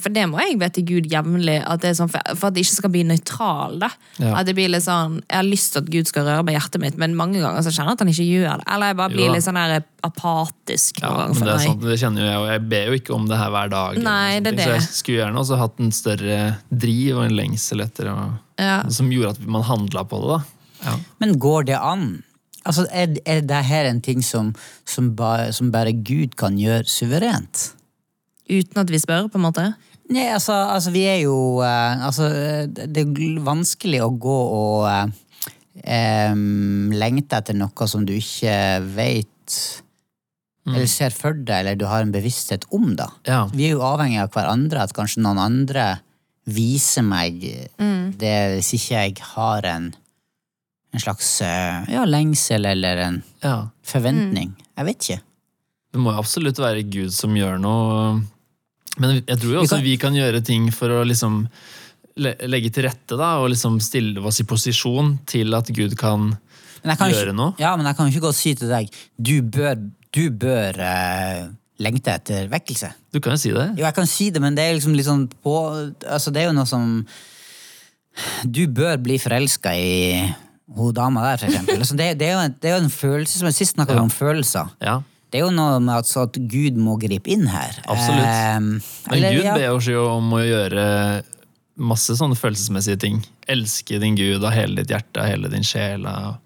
For det må jeg be til Gud jevnlig, at det er sånn, for, for at det ikke skal bli nøytral. da. Ja. At det blir litt sånn, Jeg har lyst til at Gud skal røre meg i hjertet mitt, men mange ganger så kjenner jeg at han ikke gjør det. Eller jeg bare blir jo, litt sånn her apatisk. ja, men det er sant, det kjenner jo jeg, og jeg ber jo ikke om det her hver dag. Nei, det er det. Så jeg skulle gjerne også hatt en større driv og en lengsel etter å, Ja. som gjorde at man handla på det. da. Ja. Men går det an? Altså, er, er det her en ting som, som, bare, som bare Gud kan gjøre suverent? Uten at vi spør, på en måte. Nei, altså, altså vi er jo uh, Altså, det er vanskelig å gå og uh, um, lengte etter noe som du ikke vet Eller ser for deg, eller du har en bevissthet om, da. Ja. Vi er jo avhengig av hverandre, at kanskje noen andre viser meg det hvis ikke jeg har en, en slags eh, ja, lengsel eller en ja. forventning. Jeg vet ikke. Det må jo absolutt være Gud som gjør noe. Men jeg tror jo Vi også kan- vi kan gjøre ting for å liksom legge til rette da, og liksom stille oss i posisjon til at Gud kan kan gjøre ikke, noe. Ja, men jeg kan jo ikke gå og si til deg du bør, du bør eh, lengte etter vekkelse. Du kan jo si det. Jo, jeg kan si det, men det er liksom litt sånn på Altså, det er jo noe som Du bør bli forelska i hun dama der, for eksempel. Altså, det, det, er jo en, det er jo en følelse som Sist snakka ja. om følelser. Ja. Det er jo noe med at, så at Gud må gripe inn her. Absolutt. Men eller, Gud ja. ber oss jo om å gjøre masse sånne følelsesmessige ting. Elske din Gud av hele ditt hjerte, av hele din sjel. Av...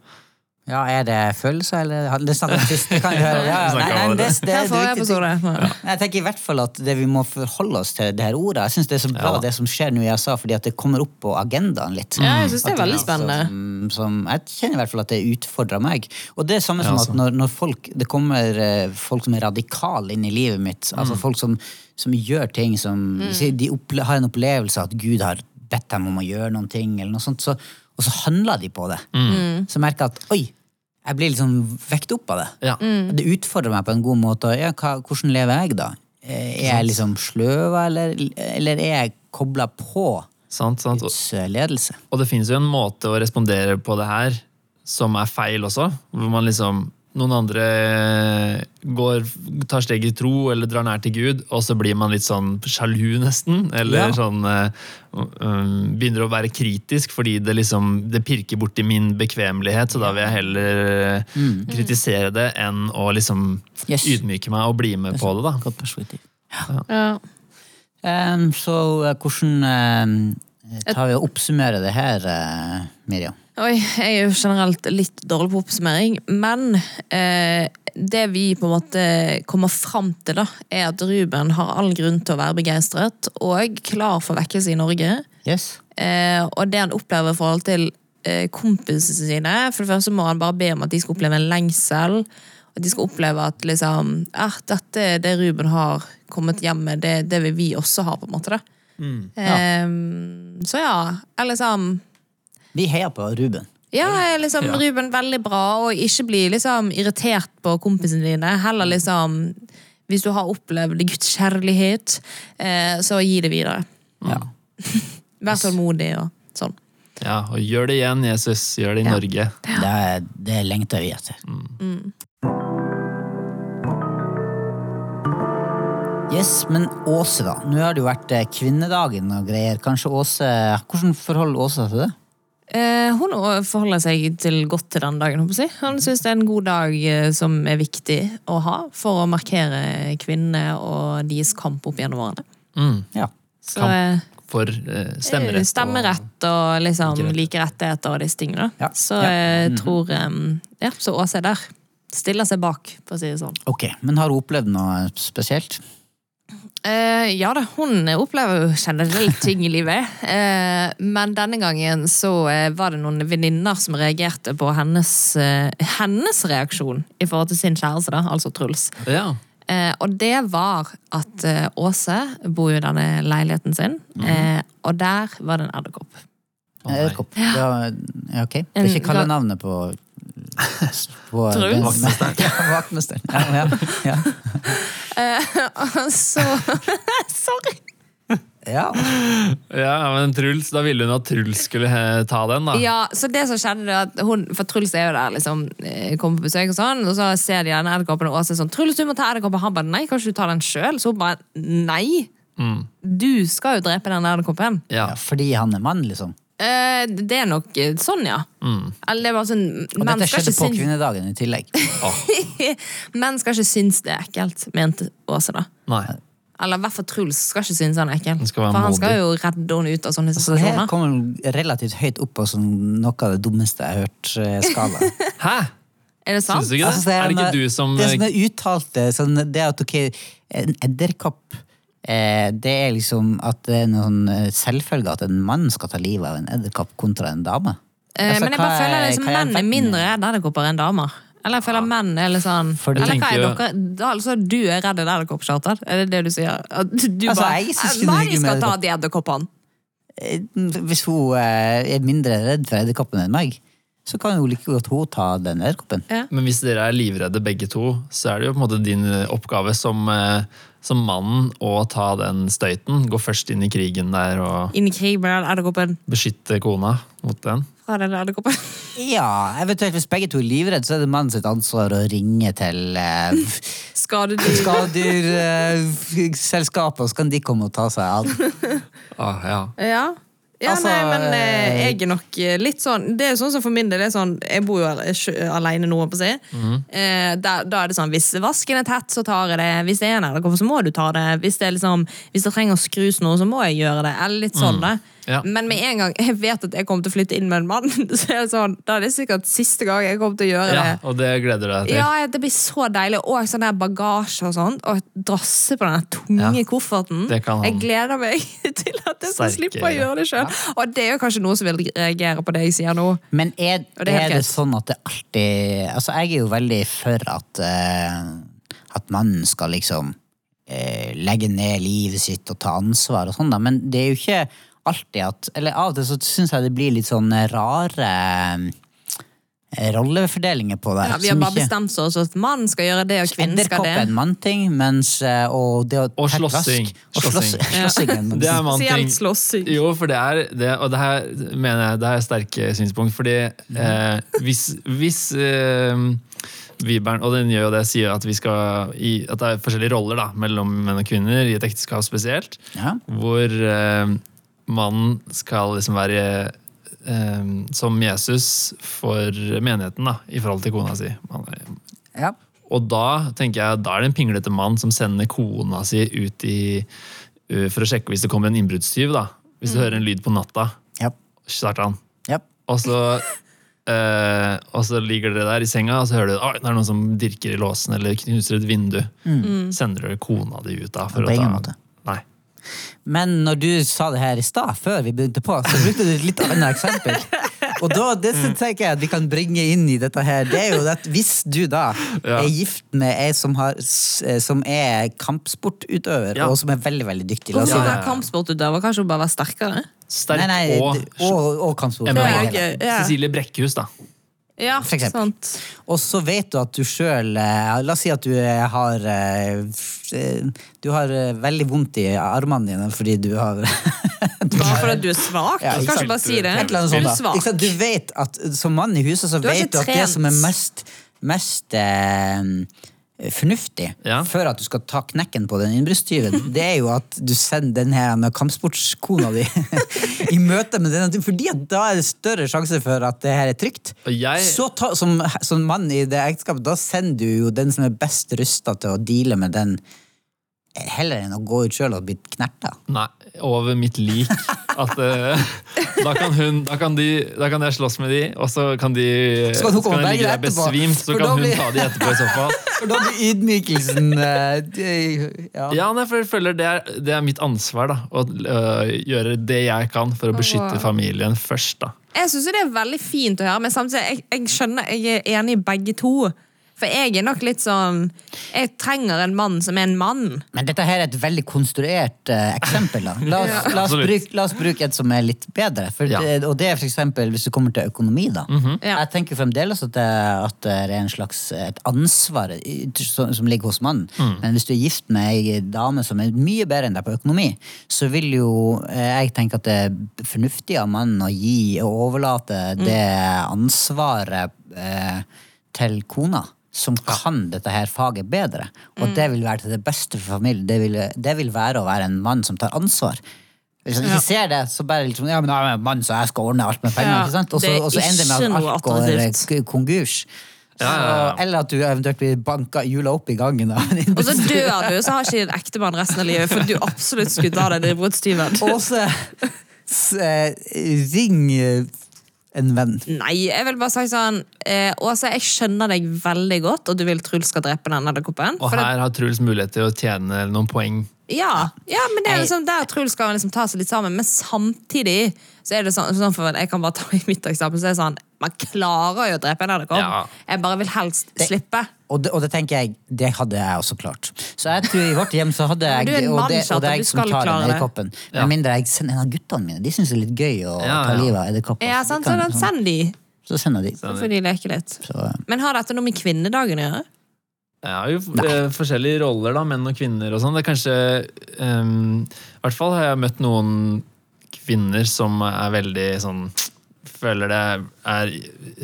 Ja, er det følelser, eller Det snakket vi om sist. Kan vi høre. Ja. Nei, nei, det, det. det, Jeg. Jeg tenker i hvert fall at det vi må forholde oss til det her ordet. Jeg syns det er så bra Ja. det som skjer nå i USA, fordi at det kommer opp på agendaen litt. Ja, jeg synes det er veldig altså, spennende. Som, som, jeg kjenner i hvert fall at det utfordrer meg. Og det er samme som Ja, at altså. når, når folk, det kommer eh, folk som er radikale inn i livet mitt, altså Mm. folk som, som gjør ting som si, De opple har en opplevelse av at Gud har bedt dem om å gjøre noen ting, eller noe sånt, så, og så handler de på det. Mm. Så merker jeg at oi, jeg blir sånn vekt opp av det. Ja. Det utfordrer meg på en god måte. Ja, hva, hvordan lever jeg, da? Eh, Er jeg liksom sløv, eller, eller er jeg kobla på Sant, sant. Guds eh, ledelse? og det finnes jo en måte å respondere på det her som er feil også. Hvor man liksom Noen andre går, tar steg i tro eller drar nær til Gud, og så blir man litt sånn sjalu, nesten. Eller Ja. sånn eh, um, Begynner å være kritisk fordi det liksom Det pirker borti min bekvemmelighet, så da vil jeg heller mm. kritisere det enn å liksom Yes. ydmyke meg og bli med på det, da. Godt perspektiv. Ja. Em, så uh, hvordan eh, tar vi og oppsummerer det her, eh, Miriam? Oi, jeg er jo generelt litt dårlig på oppsummering, men eh, det vi på en måte kommer fram til, da, er at Ruben har all grunn til å være begeistret og klar for vekkelse i Norge. Yes? Eh, og det han opplever i forhold til eh, kompisene sine For det første må han bare be om at de skal oppleve en lengsel. At de skal oppleve at liksom eh, dette det Ruben har kommet hjem med, det, det vil vi også ha, på en måte. da. Eh, så ja. jeg liksom Vi heier på Ruben. ja, liksom Ja. Ruben veldig bra, og ikke bli liksom irritert på kompisene dine. Heller liksom Hvis du har opplevd Guds kjærlighet, eh, så gi det videre. Ja. Vær tålmodig og sånn. Ja, og gjør det igjen, Jesus. Gjør det i Ja. Norge. Det, det lengter vi etter. Yes, men Åse, da. Nå har det jo vært eh, kvinnedagen og greier. Kanskje Åse Hvordan forholder Åse seg til det? Eh, hun forholder seg til godt til den dagen. håper jeg. Han syns det er en god dag eh, som er viktig å ha for å markere kvinnene og deres kamp opp gjennom årene. Mm. Ja. Så kamp For eh, stemmerett. Stemmerett og liksom Like rettigheter og disse tingene. da. Ja. Så Ja. jeg tror eh, Ja, så Åse er der. Stiller seg bak, for å si det sånn. Ok, Men har hun opplevd noe spesielt? Eh, ja da, hun opplever jo generelt ting i livet. Uh, men denne gangen så uh, var det noen venninner som reagerte på hennes, hennes reaksjon i forhold til sin kjæreste, da, altså Truls. Ja. Eh, og det var at Åse bor jo i denne leiligheten sin, eh, og der var det en edderkopp. Edderkopp. Ja, ja, ok. Det er ikke kalle navnet på, på Truls? Vaktmesteren. Ja, ja, ja. Og så Sorry! ja. Ja, men Truls, Da ville hun at Truls skulle eh, ta den, da. Ja, så det som skjedde det at hun, For Truls er jo der, liksom, eh, kommer på besøk, og sånn, og så ser de den edderkoppen, og Åse sånn 'Truls, du må ta edderkoppen.' Han bare 'Nei, kan ikke du ta den sjøl?' Så hun bare 'Nei, Mm. du skal jo drepe den edderkoppen'. Ja. ja, fordi han er mann, liksom. Eh, det er nok eh, sånn, ja. Mm. Eller det var sånn Og Menn dette skal, skjedde ikke på synes, kvinnedagen i tillegg. menn skal ikke synes det er ekkelt, mente Åse, da. Nei. Eller i hvert fall Truls skal ikke synes han er ekkel. Han skal være For han modig. skal jo redde henne ut av sånne Så det her situasjoner. kommer relativt høyt opp på som noe av det dummeste jeg har hørt. eh, skala. Hæ? Er det sant? Syns du ikke det? Altså, er det ikke du som Det som er uttalt, det, sånn, det at ok, en edderkopp eh, Det er liksom at det er noen eh, selvfølge at en mann skal ta livet av en edderkopp kontra en dame. Eh, Altså, men jeg bare føler at liksom er menn er mindre redde edderkopper enn damer. Eller jeg føler menn er litt sånn Fordi- Eller hva er dere da, Altså du er redd edderkopp, Charter? Er det det du sier? At du Altså, bare jeg synes ikke «Eh, med skal ta de edderkoppene. Eh, Hvis hun eh, er mindre redd for edderkoppen enn meg, så kan jo like godt hun ta den edderkoppen. Ja. Men hvis dere er livredde begge to, så er det jo på en måte din oppgave som, eh, som mann å ta den støyten. Gå først inn i krigen der og Inn i krig med den edderkoppen. beskytte kona mot den. Fra den edderkoppen. Ja, eventuelt hvis begge to er livredde, så er det mannen sitt ansvar å ringe til eh, Skadedyr. skadedyrselskapet, og så kan de komme og ta seg av. Ah, ja. Ja. Ja, Altså, nei, men eh, eh, jeg er nok eh, litt sånn Det er sånn som for min del sånn Jeg bor jo alene nå, på å si. Mhm. eh, da, da er det sånn Hvis vasken er tett, så tar jeg det. Hvis det er edderkopp, så må du ta det. Hvis det, liksom, hvis det trenger å skrus noe, så må jeg gjøre det. Eller litt sånn, da. Ja. Men med en gang jeg vet at jeg kommer til å flytte inn med en mann, så er det sånn, da er det sikkert siste gang jeg kommer til å gjøre ja, det. og det gleder du deg til. Ja, det blir så deilig. Og sånn der bagasje og sånt. Og drasse på den tunge Ja, kofferten. det kan han. Jeg gleder meg til at jeg skal slippe å gjøre det sjøl. Og det er jo kanskje noen som vil reagere på det jeg sier nå. Men er, Og det er er, det sånn at det alltid Altså, jeg er jo veldig for at uh, At mannen skal liksom eh, legge ned livet sitt og ta ansvar og sånn, da. Men det er jo ikke alltid at Eller av og til så syns jeg det blir litt sånn rare eh, rollefordelinger på det. Ja, vi har bare ikke- bestemt oss at mann skal gjøre det, og kvinnen skal Edderkopp er en det. mannting, mens eh, Og det å Og slåssing. Og Slåssing. slåssing Det er mannting. slåssing. Jo, for det er det, og det her mener jeg det er sterke synspunkt. Fordi eh, hvis, hvis eh, Vibern, og den gjør jo det, sier at, vi skal i, at det er forskjellige roller da, mellom menn og kvinner, i et ekteskap spesielt, Ja. hvor eh, mannen skal liksom være eh, som Jesus for menigheten da, i forhold til kona si. Man Ja. Og da tenker jeg, da er det en pinglete mann som sender kona si ut i, uh, for å sjekke hvis det kommer en innbruddstyv. da. Hvis du hører en lyd på natta, Ja. starter han. Ja. Og så, uh, og så ligger dere der i senga, og så hører du at det er noen som dirker i låsen eller knuser et vindu. Sender du kona di ut da? For Mm. På å ta, måte. Men når du sa det her i stad, før vi begynte på, så brukte du et litt annet eksempel. Og da, det som tenker jeg at vi kan bringe inn i dette her, det er jo at hvis du da Ja. er gift med ei som, har, eh, som er kampsportutøver, Ja. og som er veldig, veldig dyktig Hvorfor Ja, være kampsportutøver? Kanskje hun bare var sterkere? Sterk Nei, nei, og og, og kampsport. MMA. Det er Begge gøy. deler. Ja. Cecilie Brekkhus, da. Ja, For eksempel. sant. Og så vet du at du sjøl La oss si at du eh, har eh, eh, Du har eh, veldig vondt i armene dine fordi du har Bare fordi du er svak? Ja, du ikke kan sant. ikke bare si det. Et eller annet sånt, da. Ikke sant? Du vet at Som mann i huset så Du vet du at det som er mest, mest eh, fornuftig Ja. før at du skal ta knekken på den innbruddstyven, det er jo at du sender den her kampsportskona di i møte med den. Fordi at da er det større sjanse for at det her er trygt. Jeg- Så ta, som, som mann i det ekteskapet, da sender du jo den som er best rusta til å deale med den, heller enn å gå ut sjøl og bli knerta. Nei, over mitt lik. At, uh, da, kan hun, da, kan de, da kan jeg slåss med de, og så kan de Så kan hun komme og berge deg besvimt, så kan hun blir- ta de etterpå i så fall. For da blir ydmykelsen uh, ja. Ja, nei, for jeg føler det er, det er mitt ansvar da, å uh, gjøre det jeg kan for å beskytte familien først. da. Jeg syns det er veldig fint å høre, men samtidig jeg, jeg skjønner jeg er enig i begge to. For jeg er nok litt sånn Jeg trenger en mann som er en mann. Men dette her er et veldig konstruert eh, eksempel. Da. La, oss, la, oss Absolutt. bruke, la oss bruke et som er litt bedre. For Ja. det, og det er for eksempel hvis du kommer til økonomi. da. Ja. Jeg tenker fremdeles at det, at det er en slags, et ansvar i- som, som ligger hos mannen. Men hvis du er gift med ei dame som er mye bedre enn deg på økonomi, så vil jo eh, jeg tenke at det er fornuftig av mannen å gi og overlate det ansvaret eh, til kona. Som kan dette her faget bedre. Og det vil være til det beste for familien. Det vil, det vil være å være en mann som tar ansvar. Hvis han ikke ser det, så bare liksom Ja, men jeg er en mann, så jeg skal ordne alt med penger. Ja, ikke sant? Og så er ender det med at alt går eh, konkurs. Ja, ja, ja. Eller at du eventuelt blir banka hjula opp i gangen. Og så dør du, så har ikke din ektemann resten av livet. For du absolutt skulle ta deg i Åse, Og så ring eh, en venn. Nei, jeg vil bare si sånn eh, Åse, jeg skjønner deg veldig godt, og du vil Truls skal drepe den edderkoppen. Og det- her har Truls mulighet til å tjene noen poeng. Ja, ja, men det er liksom der Truls skal liksom ta seg litt sammen. Men samtidig så er det sånn, sånn for Jeg kan bare ta i mitt eksempel. Så er det sånn, Man klarer jo å drepe en edderkopp. Ja. Jeg bare vil helst slippe. Og det, og det tenker jeg, det hadde jeg også klart. Så jeg tror i vårt hjem så hadde jeg og det, og det er jeg som tar den det. edderkoppen. Ja. Med mindre jeg sender en av guttene mine. De syns det er litt gøy å Ja, ta livet av edderkopper. Ja, sant, de så kan så sånn- Send de. så sender de. Så får de leke litt. Så, Men har dette noe med kvinnedagen å gjøre? Jeg har jo Nei. forskjellige roller, da, menn og kvinner og sånn. Det er kanskje um, I hvert fall har jeg møtt noen kvinner som er veldig sånn Føler det er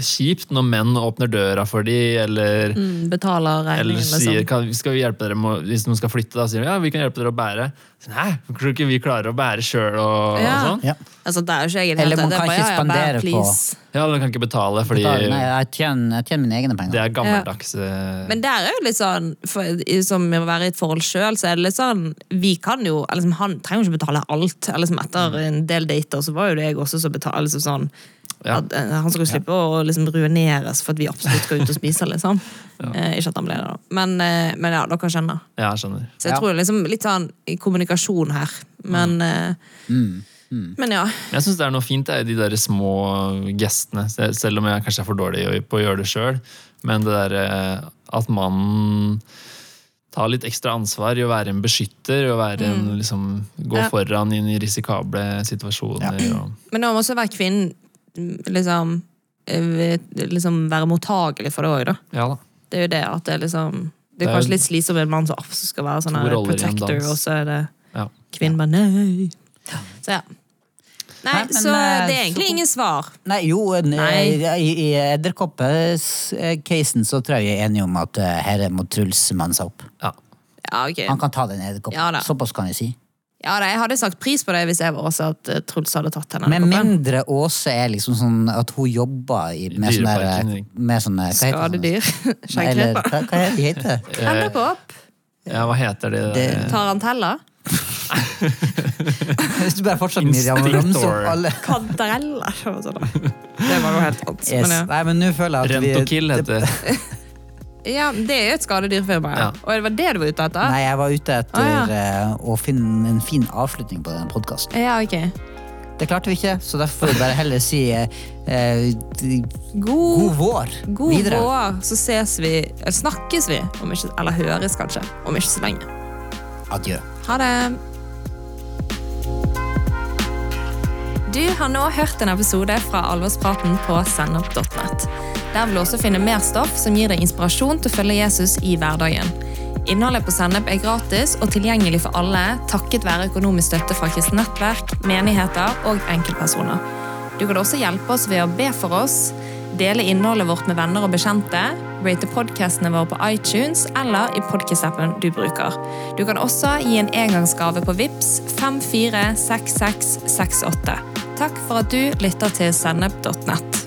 kjipt når menn åpner døra for de, eller Mm, betaler Eller sier liksom. skal vi hjelpe dere med, hvis noen skal flytte, da sier de ja, vi kan hjelpe dere å bære. Nei, tror du ikke vi klarer å bære sjøl? Og, Ja. og sånn? ja. Altså, det er jo ikke i Eller man kan bare, ikke ja, ja, på- Ja, man kan ikke betale, fordi betale. Nei, jeg tjener, jeg tjener mine egne penger. det er gammeldags. eh, Men der er jo litt sånn, for, som å være i et forhold sjøl, så er det litt sånn Vi kan jo eller liksom, Han trenger jo ikke betale alt. Eller liksom, etter en del dater så var jo det jeg også som betalte. Liksom, sånn, Ja. at, eh, han skulle slippe å liksom, ruineres for at vi absolutt skal ut og spise, liksom. Eh, ikke at han ble det, da. Men, eh, men ja, dere skjønner. Ja, jeg skjønner. Så jeg Ja. tror liksom litt sånn i kommunikasjon her. Men, eh, Mm. men ja. Jeg syns det er noe fint det, de der små gestene, selv om jeg kanskje er for dårlig på å gjøre det sjøl. Men det derre at mannen tar litt ekstra ansvar i å være en beskytter og være en, liksom, gå Ja. foran inn i risikable situasjoner. Og, Men det må også være kvinnen mm, liksom, eh, liksom være mottagelig for det òg, da. ja da. Det er jo det at det er liksom Det er Det er kanskje litt slitsomt med en mann som absolutt skal være sånn protector, og så er det Ja. kvinnen bare nei. Så ja. Nei, Nei, men, så eh, det er egentlig så- ingen svar. Nei, jo, Nei. i, i edderkoppcasen så tror jeg vi er enige om at Herre her må Truls manne seg opp. Ja. Ja, okay. Han kan ta den edderkoppen. Ja. Såpass kan jeg si. Ja, da, jeg hadde sagt pris på det hvis jeg var også at eh, Truls hadde tatt henne. Med mindre Åse er liksom sånn at hun jobber i, med sånne, med sånne hva? Skadedyr. Eller Skjeggkreper. hva, hva heter det de heter? Edderkopp. ja, hva heter de? Det- der? Tarantella. Hvis du bare fortsetter Miriam og opp alle og da. Det var noe helt annet. yes. Men ja. Nei, men nå føler jeg at vi kill heter det. Ja, det er jo et skadedyrfirma. Ja. Og det var det du var ute etter? Nei, jeg var ute etter Ah, ja. å finne en fin avslutning på den podkasten. Ja, ok. Det klarte vi ikke, så derfor får vi bare heller si eh, eh, God, god vår god videre. vår, så ses vi, eller snakkes vi, om ikke, eller høres kanskje, om ikke så lenge. Adjø. Ha det! Du har nå hørt en episode fra Alvorspraten på sennep.nett. Der vil du også finne mer stoff som gir deg inspirasjon til å følge Jesus i hverdagen. Innholdet på Sennep er gratis og tilgjengelig for alle takket være økonomisk støtte fra kristent nettverk, menigheter og enkeltpersoner. Du kan også hjelpe oss ved å be for oss, dele innholdet vårt med venner og bekjente, rate podcastene våre på iTunes eller i podcast-appen du bruker. Du kan også gi en engangsgave på VIPS 546668. Takk for at du lytter til sennep.nett.